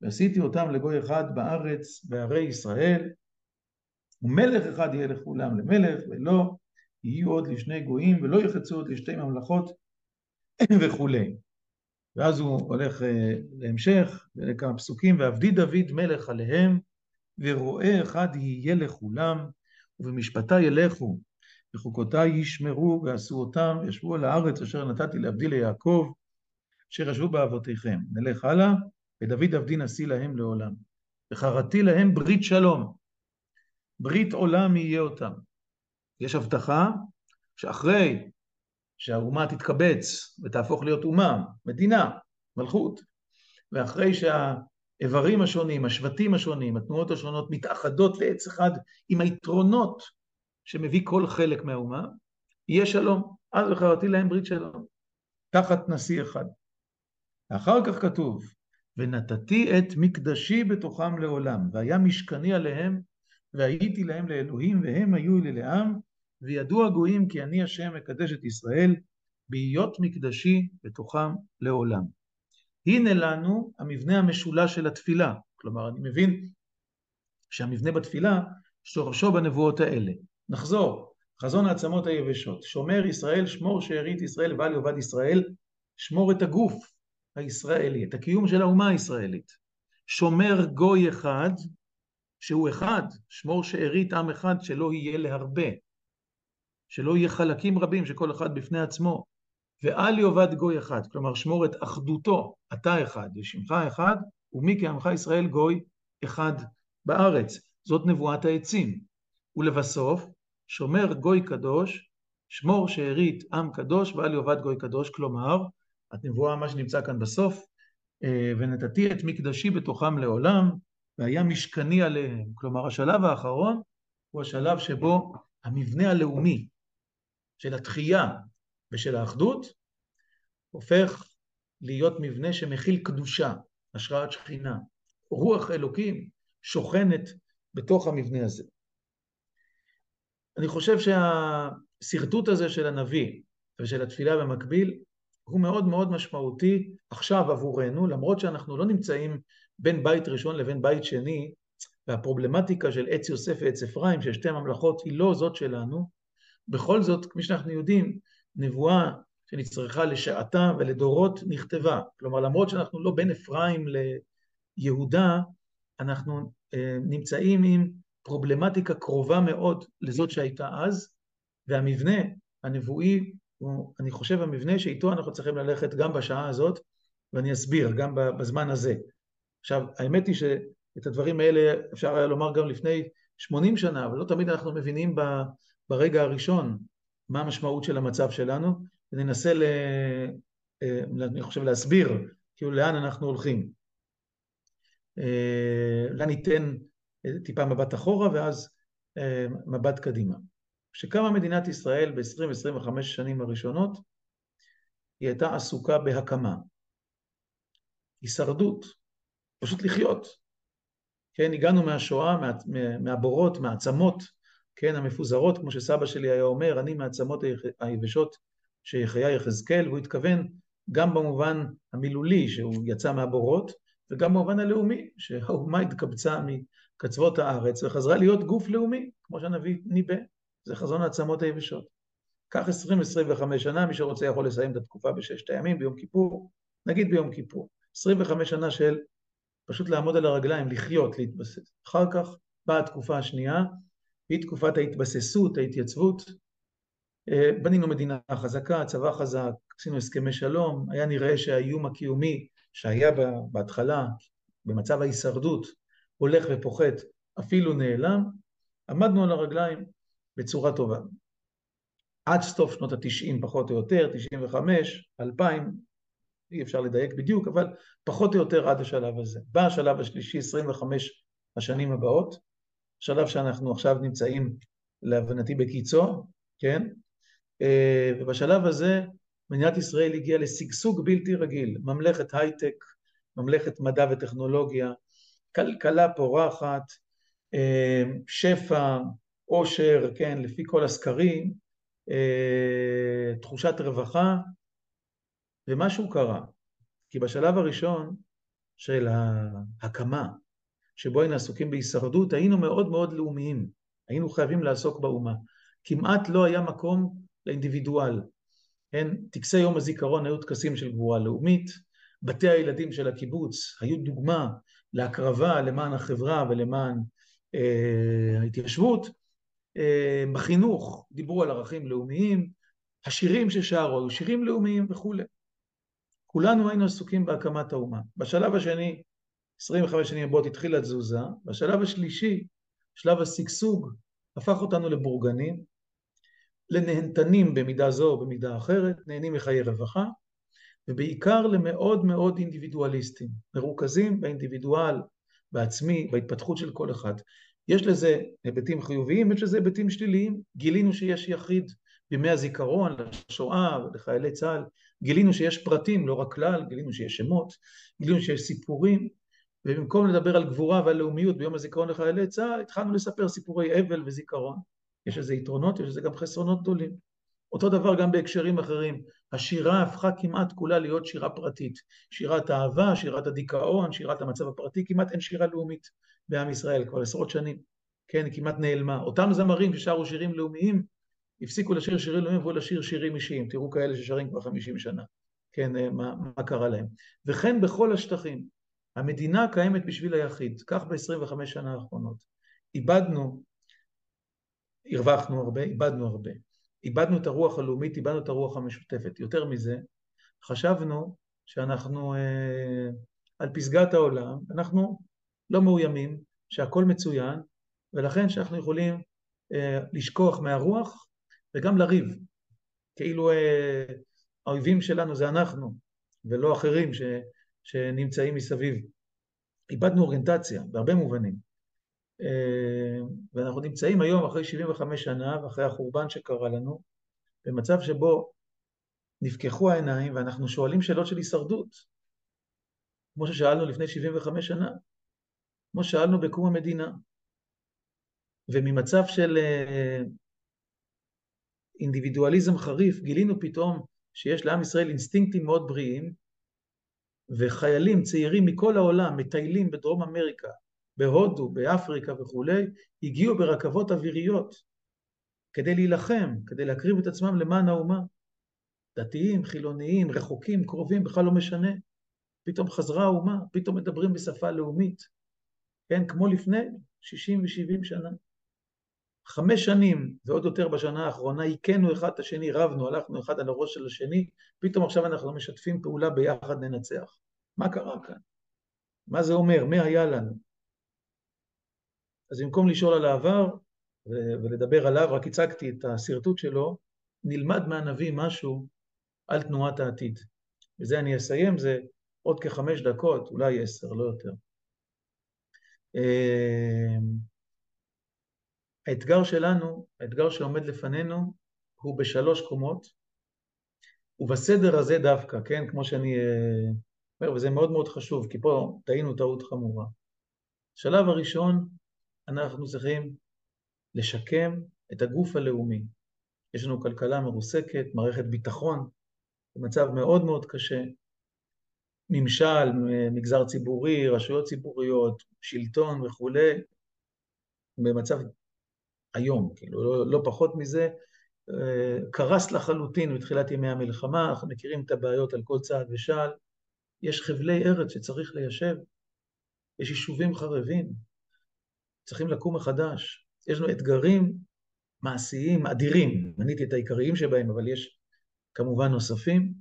S2: ועשיתי אותם לגוי אחד בארץ, בערי ישראל, ומלך אחד יהיה לכולם למלך, ולא יהיו עוד לשני גויים, ולא יחצו עוד לשתי ממלכות, וכולי. ואז הוא הולך אה, להמשך, לכמה פסוקים, ועבדי דוד מלך עליהם, ורועה אחד יהיה לכולם, ובמשפטי ילכו, וחוקותי ישמרו, ועשו אותם, ישבו על הארץ אשר נתתי לעבדי ליעקב, אשר ישבו באבותיכם. נלך הלאה, ודוד עבדי נשיא להם לעולם. וחרתי להם ברית שלום. ברית עולם יהיה אותם. יש הבטחה שאחרי שהאומה תתקבץ ותהפוך להיות אומה, מדינה, מלכות, ואחרי שהאיברים השונים, השבטים השונים, התנועות השונות מתאחדות לעץ אחד עם היתרונות שמביא כל חלק מהאומה, יהיה שלום. אז וחרתי להם ברית שלום, תחת נשיא אחד. אחר כך כתוב, ונתתי את מקדשי בתוכם לעולם, והיה משכני עליהם, והייתי להם לאלוהים, והם היו לי לעם, וידעו הגויים כי אני השם מקדש את ישראל, בהיות מקדשי בתוכם לעולם. הנה לנו המבנה המשולש של התפילה. כלומר, אני מבין שהמבנה בתפילה שורשו בנבואות האלה. נחזור, חזון העצמות היבשות. שומר ישראל, שמור שארית ישראל ואל יאבד ישראל, שמור את הגוף הישראלי, את הקיום של האומה הישראלית. שומר גוי אחד, שהוא אחד, שמור שארית עם אחד שלא יהיה להרבה. שלא יהיה חלקים רבים שכל אחד בפני עצמו, ואל יאבד גוי אחד, כלומר שמור את אחדותו, אתה אחד ושמך אחד, ומי כעמך ישראל גוי אחד בארץ. זאת נבואת העצים. ולבסוף, שומר גוי קדוש, שמור שארית עם קדוש ואל יאבד גוי קדוש, כלומר, הנבואה מה שנמצא כאן בסוף, אה, ונתתי את מקדשי בתוכם לעולם, והיה משכני עליהם. כלומר, השלב האחרון הוא השלב שבו המבנה הלאומי של התחייה ושל האחדות, הופך להיות מבנה שמכיל קדושה, השראת שכינה. רוח אלוקים שוכנת בתוך המבנה הזה. אני חושב שהשרטוט הזה של הנביא ושל התפילה במקביל הוא מאוד מאוד משמעותי עכשיו עבורנו, למרות שאנחנו לא נמצאים בין בית ראשון לבין בית שני, והפרובלמטיקה של עץ יוסף ועץ אפרים, של שתי ממלכות, היא לא זאת שלנו, בכל זאת, כפי שאנחנו יודעים, נבואה שנצטרכה לשעתה ולדורות נכתבה. כלומר, למרות שאנחנו לא בין אפרים ליהודה, אנחנו אה, נמצאים עם פרובלמטיקה קרובה מאוד לזאת שהייתה אז, והמבנה הנבואי הוא, אני חושב, המבנה שאיתו אנחנו צריכים ללכת גם בשעה הזאת, ואני אסביר, גם בזמן הזה. עכשיו, האמת היא שאת הדברים האלה אפשר היה לומר גם לפני 80 שנה, אבל לא תמיד אנחנו מבינים ברגע הראשון מה המשמעות של המצב שלנו, וננסה, ל... אה, אני חושב, להסביר כאילו לאן אנחנו הולכים. אולי אה, ניתן טיפה מבט אחורה ואז אה, מבט קדימה. כשקמה מדינת ישראל ב-20-25 שנים הראשונות, היא הייתה עסוקה בהקמה. הישרדות, פשוט לחיות. כן, הגענו מהשואה, מה, מהבורות, מהעצמות, כן, המפוזרות, כמו שסבא שלי היה אומר, אני מהעצמות היבשות שיחיה יחזקאל, והוא התכוון גם במובן המילולי, שהוא יצא מהבורות, וגם במובן הלאומי, שהאומה התקבצה מקצוות הארץ וחזרה להיות גוף לאומי, כמו שהנביא ניבא, זה חזון העצמות היבשות. קח 20-25 שנה, מי שרוצה יכול לסיים את התקופה בששת הימים, ביום כיפור, נגיד ביום כיפור. 25 שנה של פשוט לעמוד על הרגליים, לחיות, להתבסס. אחר כך באה התקופה השנייה, היא תקופת ההתבססות, ההתייצבות. אה, בנינו מדינה חזקה, צבא חזק, עשינו הסכמי שלום, היה נראה שהאיום הקיומי שהיה בהתחלה, במצב ההישרדות, הולך ופוחת, אפילו נעלם, עמדנו על הרגליים בצורה טובה. עד סוף שנות התשעים פחות או יותר, תשעים וחמש, אלפיים, אי אפשר לדייק בדיוק, אבל פחות או יותר עד השלב הזה. בא השלב השלישי, 25 השנים הבאות, שלב שאנחנו עכשיו נמצאים, להבנתי, בקיצו, כן? אה, ובשלב הזה מדינת ישראל הגיעה לשגשוג בלתי רגיל, ממלכת הייטק, ממלכת מדע וטכנולוגיה, כלכלה פורחת, אה, שפע, עושר, כן, לפי כל הסקרים, אה, תחושת רווחה, ומשהו קרה. כי בשלב הראשון של ההקמה, שבו היינו עסוקים בהישרדות, היינו מאוד מאוד לאומיים, היינו חייבים לעסוק באומה. כמעט לא היה מקום לאינדיבידואל. כן? טקסי יום הזיכרון היו טקסים של גבורה לאומית, בתי הילדים של הקיבוץ היו דוגמה להקרבה למען החברה ולמען אה, ההתיישבות. אה, בחינוך דיברו על ערכים לאומיים, השירים ששרו היו שירים לאומיים וכולי. כולנו היינו עסוקים בהקמת האומה. בשלב השני, 25 שנים הבאות התחילה תזוזה, בשלב השלישי, שלב השגשוג, הפך אותנו לבורגנים, לנהנתנים במידה זו או במידה אחרת, נהנים מחיי רווחה, ובעיקר למאוד מאוד אינדיבידואליסטים, מרוכזים באינדיבידואל, בעצמי, בהתפתחות של כל אחד. יש לזה היבטים חיוביים, יש לזה היבטים שליליים. גילינו שיש יחיד בימי הזיכרון לשואה ולחיילי צה"ל, גילינו שיש פרטים, לא רק כלל, גילינו שיש שמות, גילינו שיש סיפורים, ובמקום לדבר על גבורה ועל לאומיות ביום הזיכרון לחיילי צה"ל, התחלנו לספר סיפורי אבל וזיכרון. יש לזה יתרונות, יש לזה גם חסרונות גדולים. אותו דבר גם בהקשרים אחרים. השירה הפכה כמעט כולה להיות שירה פרטית. שירת האהבה, שירת הדיכאון, שירת המצב הפרטי, כמעט אין שירה לאומית בעם ישראל כבר עשרות שנים. כן, היא כמעט נעלמה. אותם זמרים ששרו שירים לאומיים, הפסיקו לשיר שירים לאומיים ועברו לשיר שירים אישיים. תראו כאלה ששרים כבר 50 שנה. כן, אה, מה, מה קרה להם. וכן בכל השטחים. המדינה קיימת בשביל היחיד. כך ב-25 שנה האחרונות. איבדנו הרווחנו הרבה, איבדנו הרבה. איבדנו את הרוח הלאומית, איבדנו את הרוח המשותפת. יותר מזה, חשבנו שאנחנו אה, על פסגת העולם, אנחנו לא מאוימים, שהכל מצוין, ולכן שאנחנו יכולים אה, לשכוח מהרוח וגם לריב. כאילו אה, האויבים שלנו זה אנחנו, ולא אחרים ש, שנמצאים מסביב. איבדנו אוריינטציה בהרבה מובנים. אה, ואנחנו נמצאים היום אחרי 75 שנה ואחרי החורבן שקרה לנו, במצב שבו נפקחו העיניים ואנחנו שואלים שאלות של הישרדות, כמו ששאלנו לפני 75 שנה, כמו ששאלנו בקום המדינה. וממצב של אה, אינדיבידואליזם חריף, גילינו פתאום שיש לעם ישראל אינסטינקטים מאוד בריאים, וחיילים צעירים מכל העולם מטיילים בדרום אמריקה, בהודו, באפריקה וכולי, הגיעו ברכבות אוויריות כדי להילחם, כדי להקריב את עצמם למען האומה. דתיים, חילוניים, רחוקים, קרובים, בכלל לא משנה. פתאום חזרה האומה, פתאום מדברים בשפה לאומית. כן, כמו לפני 60 ו-70 שנה. חמש שנים, ועוד יותר בשנה האחרונה, הכינו אחד את השני, רבנו, הלכנו אחד על הראש של השני, פתאום עכשיו אנחנו משתפים פעולה ביחד ננצח. מה קרה כאן? מה זה אומר? מי היה לנו? אז במקום לשאול על העבר ולדבר עליו, רק הצגתי את השרטוט שלו, נלמד מהנביא משהו על תנועת העתיד. בזה אני אסיים, זה עוד כחמש דקות, אולי עשר, לא יותר. האתגר שלנו, האתגר שעומד לפנינו, הוא בשלוש קומות, ובסדר הזה דווקא, כן, כמו שאני אה, אומר, וזה מאוד מאוד חשוב, כי פה טעינו טעות חמורה. בשלב הראשון, אנחנו צריכים לשקם את הגוף הלאומי. יש לנו כלכלה מרוסקת, מערכת ביטחון, במצב מאוד מאוד קשה, ממשל, מגזר ציבורי, רשויות ציבוריות, שלטון וכולי, במצב איום, כאילו, לא, לא פחות מזה, אה, קרס לחלוטין בתחילת ימי המלחמה, אנחנו מכירים את הבעיות על כל צעד ושעל, יש חבלי ארץ שצריך ליישב, יש יישובים חרבים, צריכים לקום מחדש, יש לנו אתגרים מעשיים אדירים, מניתי את העיקריים שבהם, אבל יש כמובן נוספים,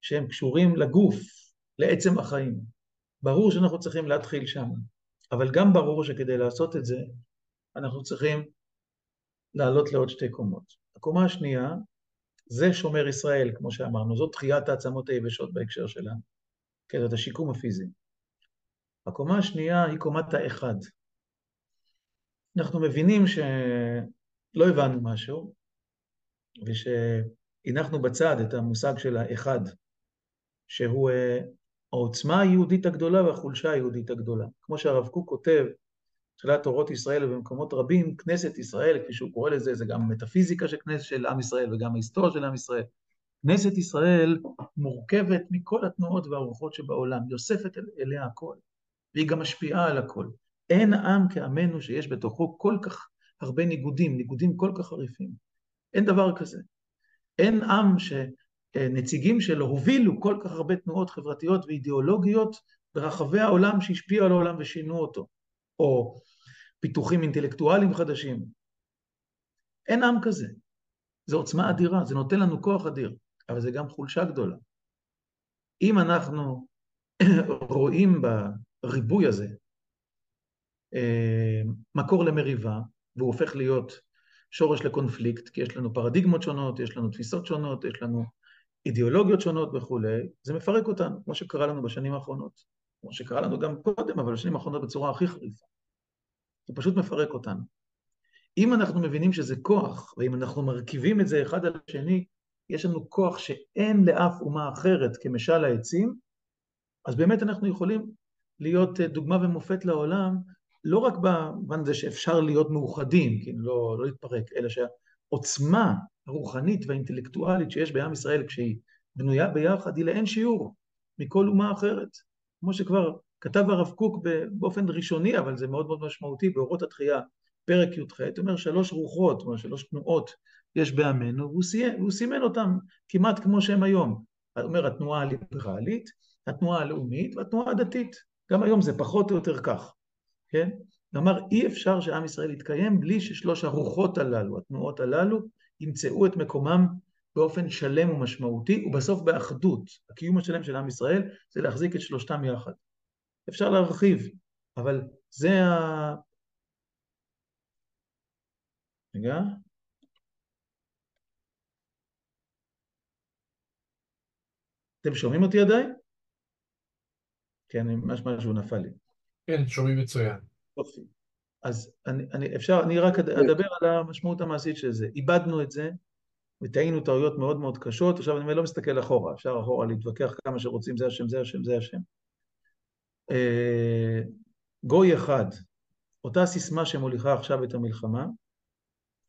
S2: שהם קשורים לגוף, לעצם החיים. ברור שאנחנו צריכים להתחיל שם, אבל גם ברור שכדי לעשות את זה, אנחנו צריכים לעלות לעוד שתי קומות. הקומה השנייה, זה שומר ישראל, כמו שאמרנו, זאת תחיית העצמות היבשות בהקשר שלנו, כן, זאת השיקום הפיזי. הקומה השנייה היא קומת האחד. אנחנו מבינים שלא הבנו משהו, ושהנחנו בצד את המושג של האחד, שהוא אה, העוצמה היהודית הגדולה והחולשה היהודית הגדולה. כמו שהרב קוק כותב, תחילת תורות ישראל ובמקומות רבים, כנסת ישראל, כפי שהוא קורא לזה, זה גם מטאפיזיקה של כנסת של עם ישראל וגם ההיסטוריה של עם ישראל. כנסת ישראל מורכבת מכל התנועות והרוחות שבעולם, היא אוספת אליה הכל, והיא גם משפיעה על הכל. אין עם כעמנו שיש בתוכו כל כך הרבה ניגודים, ניגודים כל כך חריפים. אין דבר כזה. אין עם שנציגים שלו הובילו כל כך הרבה תנועות חברתיות ואידיאולוגיות ברחבי העולם שהשפיעו על העולם ושינו אותו. או פיתוחים אינטלקטואליים חדשים. אין עם כזה. זו עוצמה אדירה, זה נותן לנו כוח אדיר, אבל זה גם חולשה גדולה. אם אנחנו רואים בריבוי הזה אה, מקור למריבה, והוא הופך להיות שורש לקונפליקט, כי יש לנו פרדיגמות שונות, יש לנו תפיסות שונות, יש לנו אידיאולוגיות שונות וכולי, זה מפרק אותנו, כמו שקרה לנו בשנים האחרונות. כמו שקרה לנו גם קודם, אבל בשנים האחרונות בצורה הכי חריפה. זה פשוט מפרק אותנו. אם אנחנו מבינים שזה כוח, ואם אנחנו מרכיבים את זה אחד על השני, יש לנו כוח שאין לאף אומה אחרת כמשל העצים, אז באמת אנחנו יכולים להיות אה, דוגמה ומופת לעולם, לא רק במובן הזה שאפשר להיות מאוחדים, כאילו לא, לא להתפרק, אלא שהעוצמה הרוחנית והאינטלקטואלית שיש בעם ישראל כשהיא בנויה ביחד היא לאין שיעור מכל אומה אחרת. כמו שכבר כתב הרב קוק באופן ראשוני, אבל זה מאוד מאוד משמעותי, באורות התחייה, פרק י"ח, אומר שלוש רוחות, או שלוש תנועות יש בעמנו, והוא, סיימן, והוא סימן אותם כמעט כמו שהם היום. אומר התנועה הליברלית, התנועה הלאומית והתנועה הדתית. גם היום זה פחות או יותר כך, כן? כלומר, אי אפשר שעם ישראל יתקיים בלי ששלוש הרוחות הללו, התנועות הללו, ימצאו את מקומם באופן שלם ומשמעותי, ובסוף באחדות. הקיום השלם של עם ישראל זה להחזיק את שלושתם יחד. אפשר להרחיב, אבל זה ה... רגע. אתם שומעים אותי עדיין? כן, משהו נפל לי.
S3: כן, שומעים מצוין.
S2: יופי. אז אני, אני, אפשר, אני רק אדבר על המשמעות המעשית של זה. איבדנו את זה, וטעינו טעויות מאוד מאוד קשות, עכשיו אני לא מסתכל אחורה, אפשר אחורה להתווכח כמה שרוצים, זה השם, זה השם, זה השם. אה, גוי אחד, אותה סיסמה שמוליכה עכשיו את המלחמה,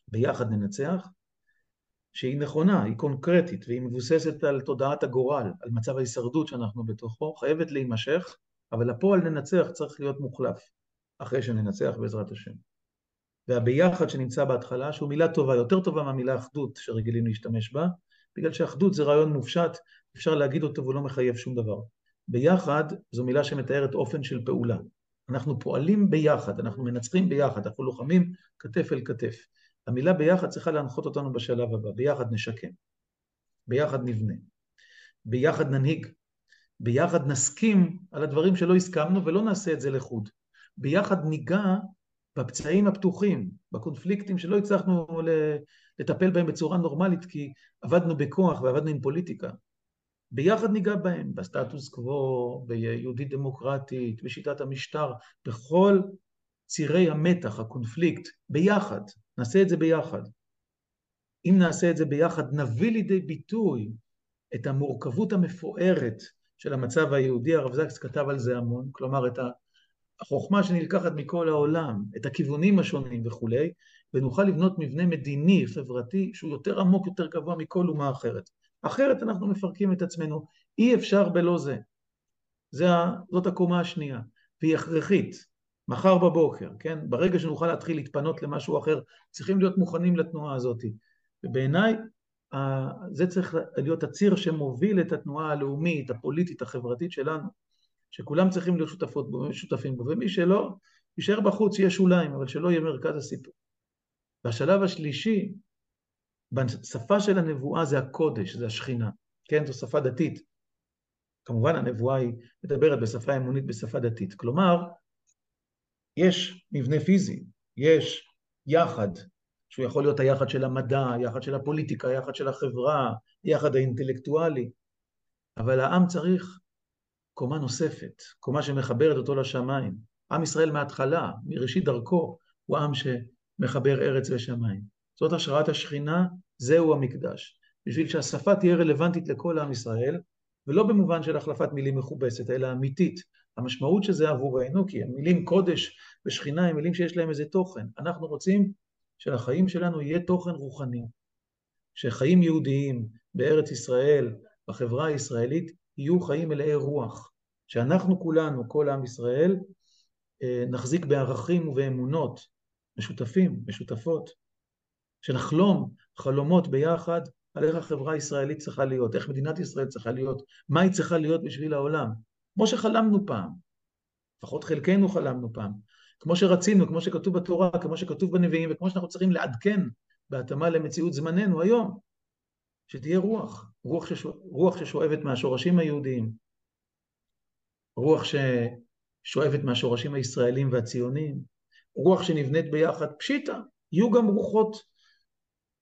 S2: ביחד ננצח, שהיא נכונה, היא קונקרטית, והיא מבוססת על תודעת הגורל, על מצב ההישרדות שאנחנו בתוכו, חייבת להימשך, אבל הפועל ננצח צריך להיות מוחלף, אחרי שננצח בעזרת השם. והביחד שנמצא בהתחלה, שהוא מילה טובה, יותר טובה מהמילה אחדות שרגילים להשתמש בה, בגלל שאחדות זה רעיון מופשט, אפשר להגיד אותו והוא לא מחייב שום דבר. ביחד זו מילה שמתארת אופן של פעולה. אנחנו פועלים ביחד, אנחנו מנצחים ביחד, אנחנו לוחמים כתף אל כתף. המילה ביחד צריכה להנחות אותנו בשלב הבא, ביחד נשקם, ביחד נבנה, ביחד ננהיג, ביחד נסכים על הדברים שלא הסכמנו ולא נעשה את זה לחוד. ביחד ניגע בפצעים הפתוחים, בקונפליקטים שלא הצלחנו לטפל בהם בצורה נורמלית כי עבדנו בכוח ועבדנו עם פוליטיקה. ביחד ניגע בהם, בסטטוס קוו, ביהודית דמוקרטית, בשיטת המשטר, בכל צירי המתח, הקונפליקט, ביחד, נעשה את זה ביחד. אם נעשה את זה ביחד, נביא לידי ביטוי את המורכבות המפוארת של המצב היהודי, הרב זקס כתב על זה המון, כלומר את החוכמה שנלקחת מכל העולם, את הכיוונים השונים וכולי, ונוכל לבנות מבנה מדיני, חברתי, שהוא יותר עמוק, יותר גבוה מכל אומה אחרת. אחרת אנחנו מפרקים את עצמנו, אי אפשר בלא זה. זה, זאת הקומה השנייה, והיא הכרחית, מחר בבוקר, כן? ברגע שנוכל להתחיל להתפנות למשהו אחר, צריכים להיות מוכנים לתנועה הזאת. ובעיניי, זה צריך להיות הציר שמוביל את התנועה הלאומית, הפוליטית, החברתית שלנו, שכולם צריכים להיות שותפות בו, שותפים בו, ומי שלא, יישאר בחוץ, יהיה שוליים, אבל שלא יהיה מרכז הסיפור. והשלב השלישי, בשפה של הנבואה זה הקודש, זה השכינה, כן? זו שפה דתית. כמובן הנבואה היא מדברת בשפה אמונית, בשפה דתית. כלומר, יש מבנה פיזי, יש יחד, שהוא יכול להיות היחד של המדע, היחד של הפוליטיקה, היחד של החברה, היחד האינטלקטואלי, אבל העם צריך קומה נוספת, קומה שמחברת אותו לשמיים. עם ישראל מההתחלה, מראשית דרכו, הוא עם שמחבר ארץ ושמיים. זאת השראת השכינה, זהו המקדש. בשביל שהשפה תהיה רלוונטית לכל עם ישראל, ולא במובן של החלפת מילים מכובסת, אלא אמיתית. המשמעות שזה עבורנו, כי המילים קודש ושכינה הם מילים שיש להם איזה תוכן. אנחנו רוצים שלחיים שלנו יהיה תוכן רוחני, שחיים יהודיים בארץ ישראל, בחברה הישראלית, יהיו חיים מלאי רוח, שאנחנו כולנו, כל עם ישראל, אה, נחזיק בערכים ובאמונות משותפים, משותפות, שנחלום חלומות ביחד על איך החברה הישראלית צריכה להיות, איך מדינת ישראל צריכה להיות, מה היא צריכה להיות בשביל העולם, כמו שחלמנו פעם, לפחות חלקנו חלמנו פעם, כמו שרצינו, כמו שכתוב בתורה, כמו שכתוב בנביאים, וכמו שאנחנו צריכים לעדכן בהתאמה למציאות זמננו היום, שתהיה רוח, רוח, ששואב, רוח ששואבת מהשורשים היהודיים, רוח ששואבת מהשורשים הישראלים והציוניים, רוח שנבנית ביחד, פשיטא, יהיו גם רוחות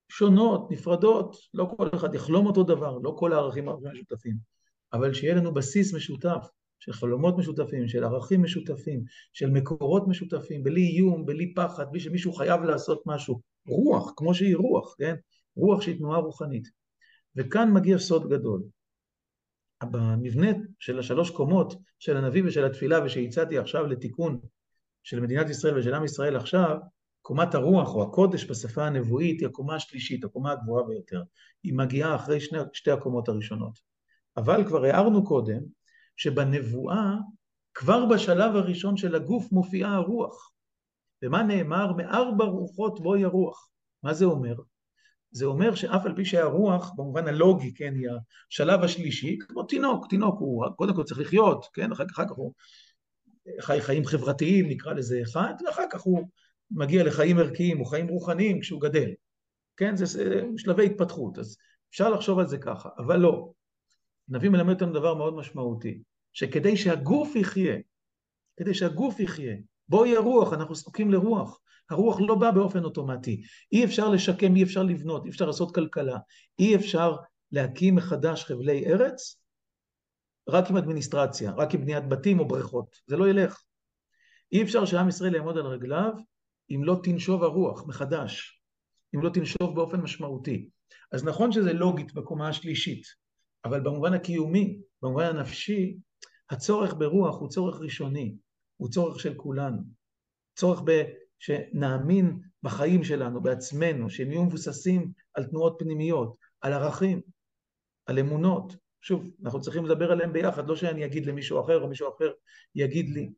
S2: שונות, נפרדות, לא כל אחד יחלום אותו דבר, לא כל הערכים המשותפים, אבל שיהיה לנו בסיס משותף, של חלומות משותפים, של ערכים משותפים, של מקורות משותפים, בלי איום, בלי פחד, בלי שמישהו חייב לעשות משהו. רוח, כמו שהיא רוח, כן? רוח שהיא תנועה רוחנית. וכאן מגיע סוד גדול. במבנה של השלוש קומות של הנביא ושל התפילה ושהצעתי עכשיו לתיקון של מדינת ישראל ושל עם ישראל עכשיו, קומת הרוח או הקודש בשפה הנבואית היא הקומה השלישית, הקומה הגבוהה ביותר. היא מגיעה אחרי שני, שתי הקומות הראשונות. אבל כבר הערנו קודם שבנבואה, כבר בשלב הראשון של הגוף מופיעה הרוח. ומה נאמר? מארבע רוחות בואי הרוח. מה זה אומר? זה אומר שאף על פי שהרוח, במובן הלוגי, כן, היא השלב השלישי, כמו תינוק, תינוק הוא קודם כל צריך לחיות, כן, אחר, כך הוא חי חיים חברתיים, נקרא לזה אחד, ואחר כך הוא מגיע לחיים ערכיים או חיים רוחניים כשהוא גדל. כן, זה, זה שלבי התפתחות, אז אפשר לחשוב על זה ככה, אבל לא. הנביא מלמד אותנו דבר מאוד משמעותי, שכדי שהגוף יחיה, כדי שהגוף יחיה, בואי הרוח, אנחנו זקוקים לרוח. הרוח לא באה באופן אוטומטי. אי אפשר לשקם, אי אפשר לבנות, אי אפשר לעשות כלכלה, אי אפשר להקים מחדש חבלי ארץ רק עם אדמיניסטרציה, רק עם בניית בתים או בריכות. זה לא ילך. אי אפשר שעם ישראל יעמוד על רגליו אם לא תנשוב הרוח מחדש, אם לא תנשוב באופן משמעותי. אז נכון שזה לוגית בקומה השלישית, אבל במובן הקיומי, במובן הנפשי, הצורך ברוח הוא צורך ראשוני, הוא צורך של כולנו. צורך. שנאמין בחיים שלנו, בעצמנו, שהם יהיו מבוססים על תנועות פנימיות, על ערכים, על אמונות. שוב, אנחנו צריכים לדבר עליהם ביחד, לא שאני אגיד למישהו אחר או מישהו אחר יגיד לי,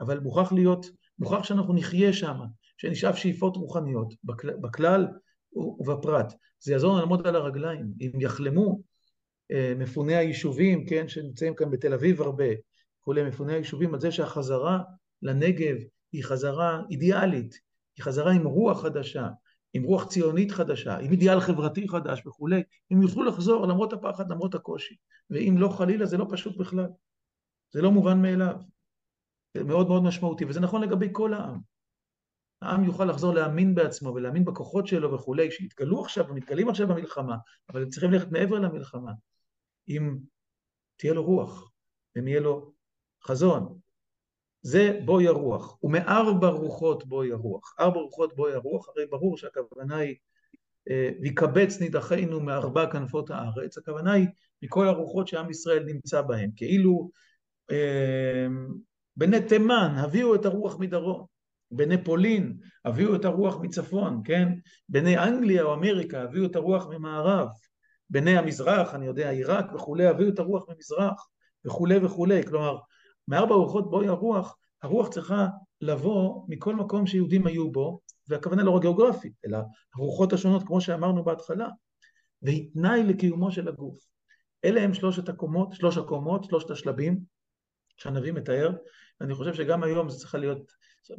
S2: אבל מוכרח להיות, מוכרח שאנחנו נחיה שם, שנשאף שאיפות רוחניות, בכלל, בכלל ובפרט. זה יעזור לנו לעמוד על הרגליים. אם יחלמו אה, מפוני היישובים, כן, שנמצאים כאן בתל אביב הרבה, כולי מפוני היישובים, על זה שהחזרה לנגב היא חזרה אידיאלית, היא חזרה עם רוח חדשה, עם רוח ציונית חדשה, עם אידיאל חברתי חדש וכולי, הם יוכלו לחזור למרות הפחד, למרות הקושי. ואם לא חלילה זה לא פשוט בכלל. זה לא מובן מאליו. זה מאוד מאוד משמעותי, וזה נכון לגבי כל העם. העם יוכל לחזור להאמין בעצמו ולהאמין בכוחות שלו וכולי, שיתגלו עכשיו ומתגלים עכשיו במלחמה, אבל הם צריכים ללכת מעבר למלחמה. אם תהיה לו רוח, אם יהיה לו חזון, זה בואי הרוח, ומארבע רוחות בואי הרוח. ארבע רוחות בואי הרוח, הרי ברור שהכוונה היא ויקבץ נידחינו מארבע כנפות הארץ, הכוונה היא מכל הרוחות שעם ישראל נמצא בהן, כאילו בני תימן הביאו את הרוח מדרום, בני פולין הביאו את הרוח מצפון, כן? בני אנגליה או אמריקה הביאו את הרוח ממערב, בני המזרח, אני יודע, עיראק וכולי, הביאו את הרוח ממזרח, וכולי וכולי, כלומר, מארבע רוחות בואי הרוח, הרוח צריכה לבוא מכל מקום שיהודים היו בו, והכוונה לא רק גיאוגרפית, אלא הרוחות השונות, כמו שאמרנו בהתחלה, והיא תנאי לקיומו של הגוף. אלה הם שלושת הקומות, שלוש הקומות, שלושת השלבים שהנביא מתאר, ואני חושב שגם היום זה צריכה להיות,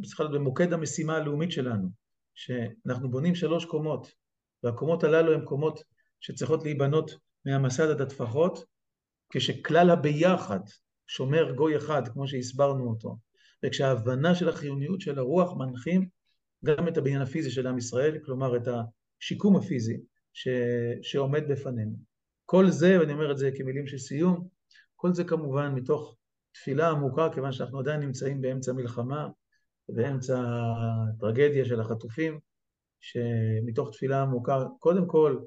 S2: צריכה להיות במוקד המשימה הלאומית שלנו, שאנחנו בונים שלוש קומות, והקומות הללו הן קומות שצריכות להיבנות מהמסד עד הטפחות, כשכלל הביחד שומר גוי אחד, כמו שהסברנו אותו, וכשההבנה של החיוניות של הרוח מנחים גם את הבניין הפיזי של עם ישראל, כלומר את השיקום הפיזי ש... שעומד בפנינו. כל זה, ואני אומר את זה כמילים של סיום, כל זה כמובן מתוך תפילה עמוקה, כיוון שאנחנו עדיין נמצאים באמצע מלחמה, באמצע הטרגדיה של החטופים, שמתוך תפילה עמוקה, קודם כל,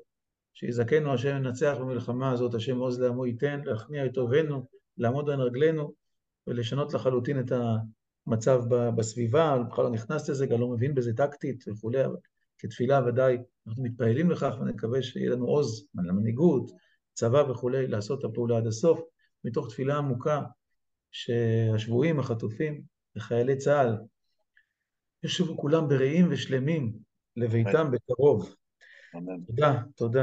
S2: שיזכנו השם לנצח במלחמה הזאת, השם עוז לעמו ייתן, להכניע את אויבינו, לעמוד על רגלינו ולשנות לחלוטין את המצב בסביבה, אני בכלל לא נכנס לזה, גם לא מבין בזה טקטית וכולי, אבל כתפילה ודאי אנחנו מתפעלים לכך ונקווה שיהיה לנו עוז למנהיגות, צבא וכולי, לעשות את הפעולה עד הסוף, מתוך תפילה עמוקה שהשבויים, החטופים וחיילי צה"ל ישובו כולם בריאים ושלמים לביתם בקרוב. תודה, תודה.